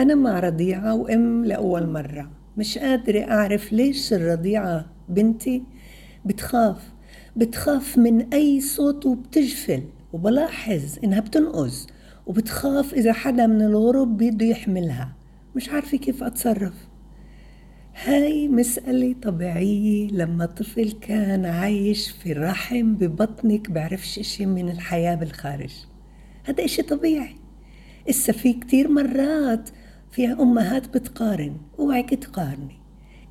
أنا مع رضيعة وأم لأول مرة. مش قادرة أعرف ليش الرضيعة بنتي بتخاف. بتخاف من أي صوت وبتجفل. وبلاحظ إنها بتنقز. وبتخاف إذا حدا من الغرب بده يحملها. مش عارفة كيف أتصرف. هاي مسألة طبيعية. لما طفل كان عايش في الرحم ببطنك بعرفش إشي من الحياة بالخارج. هذا إشي طبيعي. إسا في كتير مرات فيها أمهات بتقارن. اوعك تقارني.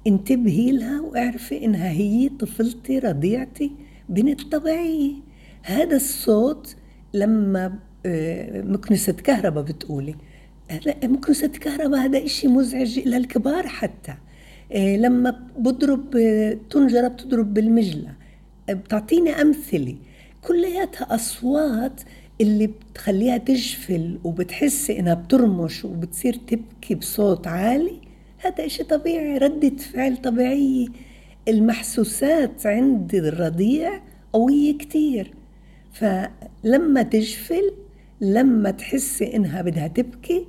انتبهي لها واعرفي إنها هي طفلتي رضيعتي بنت طبيعية. هذا الصوت لما آه، مكنسة كهرباء بتقولي. مكنسة كهرباء هذا إشي مزعج للكبار حتى. آه، لما بضرب آه، تنجرة بتضرب بالمجلة. بتعطيني أمثلة. كلياتها أصوات اللي بتخليها تجفل وبتحس إنها بترمش وبتصير تبكي بصوت عالي هذا إشي طبيعي ردة فعل طبيعية. المحسوسات عند الرضيع قوية كتير. فلما تجفل لما تحسي إنها بدها تبكي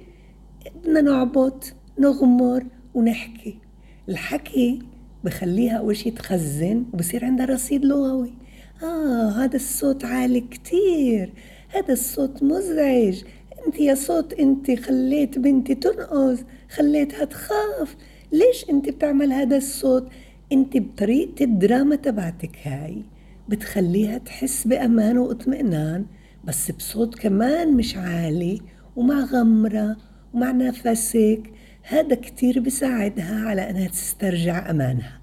بدنا نعبط نغمر ونحكي. الحكي بخليها أول شي تخزن وبصير عندها رصيد لغوي. آه هذا الصوت عالي كتير. هذا الصوت مزعج. انت يا صوت انت خليت بنتي تنقز خليتها تخاف. ليش انت بتعمل هذا الصوت؟ انت بطريقة الدراما تبعتك هاي. بتخليها تحس بأمان واطمئنان بس بصوت كمان مش عالي ومع غمرة ومع نفسك. هذا كتير بساعدها على أنها تسترجع أمانها.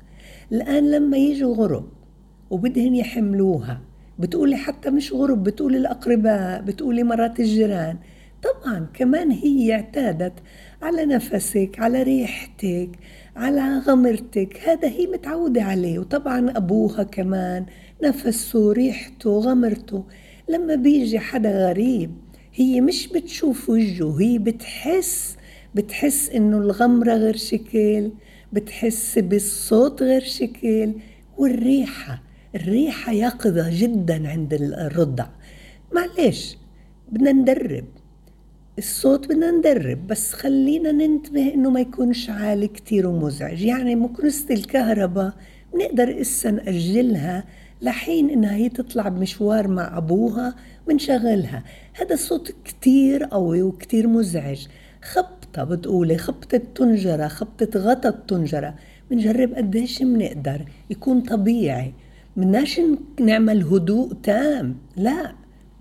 الآن لما يجوا غرب وبدهن يحملوها بتقولي حتى مش غرب بتقولي الأقرباء بتقولي مرات الجيران. طبعا كمان هي اعتادت على نفسك على ريحتك على غمرتك. هذا هي متعودة عليه وطبعا أبوها كمان نفسه ريحته غمرته. لما بيجي حدا غريب هي مش بتشوف وجهه هي بتحس بتحس إنه الغمرة غير شكل بتحس بالصوت غير شكل والريحة الريحة يقظة جدا عند الرضع. معلش بدنا ندرب. الصوت بدنا ندرب بس خلينا ننتبه إنه ما يكونش عالي كتير ومزعج. يعني مكنسة الكهرباء بنقدر اسا نأجلها لحين إنها هي تطلع بمشوار مع أبوها بنشغلها. هذا الصوت كتير قوي وكتير مزعج. خبطة بتقولي خبطة طنجرة خبطة غطا الطنجرة بنجرب قديش بنقدر يكون طبيعي. بدناش نعمل هدوء تام. لا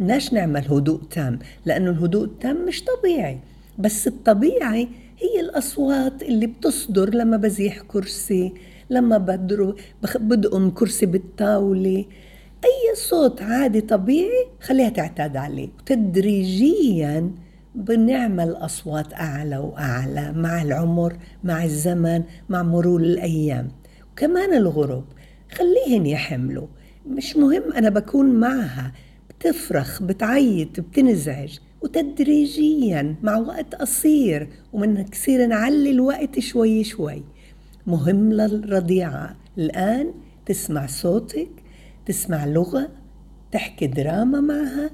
بدناش نعمل هدوء تام لأنه الهدوء التام مش طبيعي. بس الطبيعي هي الأصوات اللي بتصدر لما بزيح كرسي لما بدقم كرسي بالطاولة. أي صوت عادي طبيعي خليها تعتاد عليه. تدريجيا بنعمل أصوات أعلى وأعلى مع العمر مع الزمن مع مرور الأيام. وكمان الغرب خليهن يحملوا. مش مهم أنا بكون معها. بتفرخ بتعيط بتنزعج. وتدريجيا مع وقت قصير. ومن كثير نعلي الوقت شوي شوي. مهم للرضيعة. الآن تسمع صوتك تسمع لغة تحكي دراما معها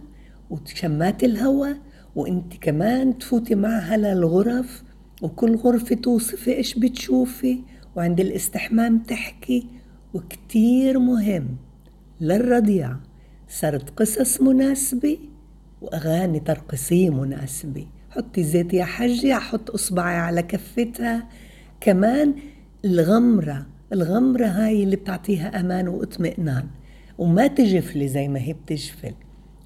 وشمات الهواء وإنت كمان تفوتي معها للغرف. وكل غرفة توصفي إيش بتشوفي. وعند الاستحمام تحكي. وكتير مهم للرضيع. صارت قصص مناسبة وأغاني ترقصية مناسبة. حطي زيت يا حجي أحط إصبعي على كفتها. كمان الغمرة الغمرة هاي اللي بتعطيها أمان واطمئنان. وما تجفلي زي ما هي بتجفل.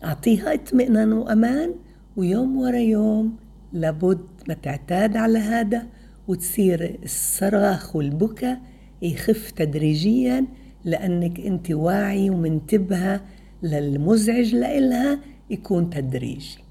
أعطيها اطمئنان وأمان ويوم ورا يوم لابد ما تعتاد على هذا وتصير الصراخ والبكا يخف تدريجيا لأنك أنت واعي ومنتبهة للمزعج لإلها يكون تدريجي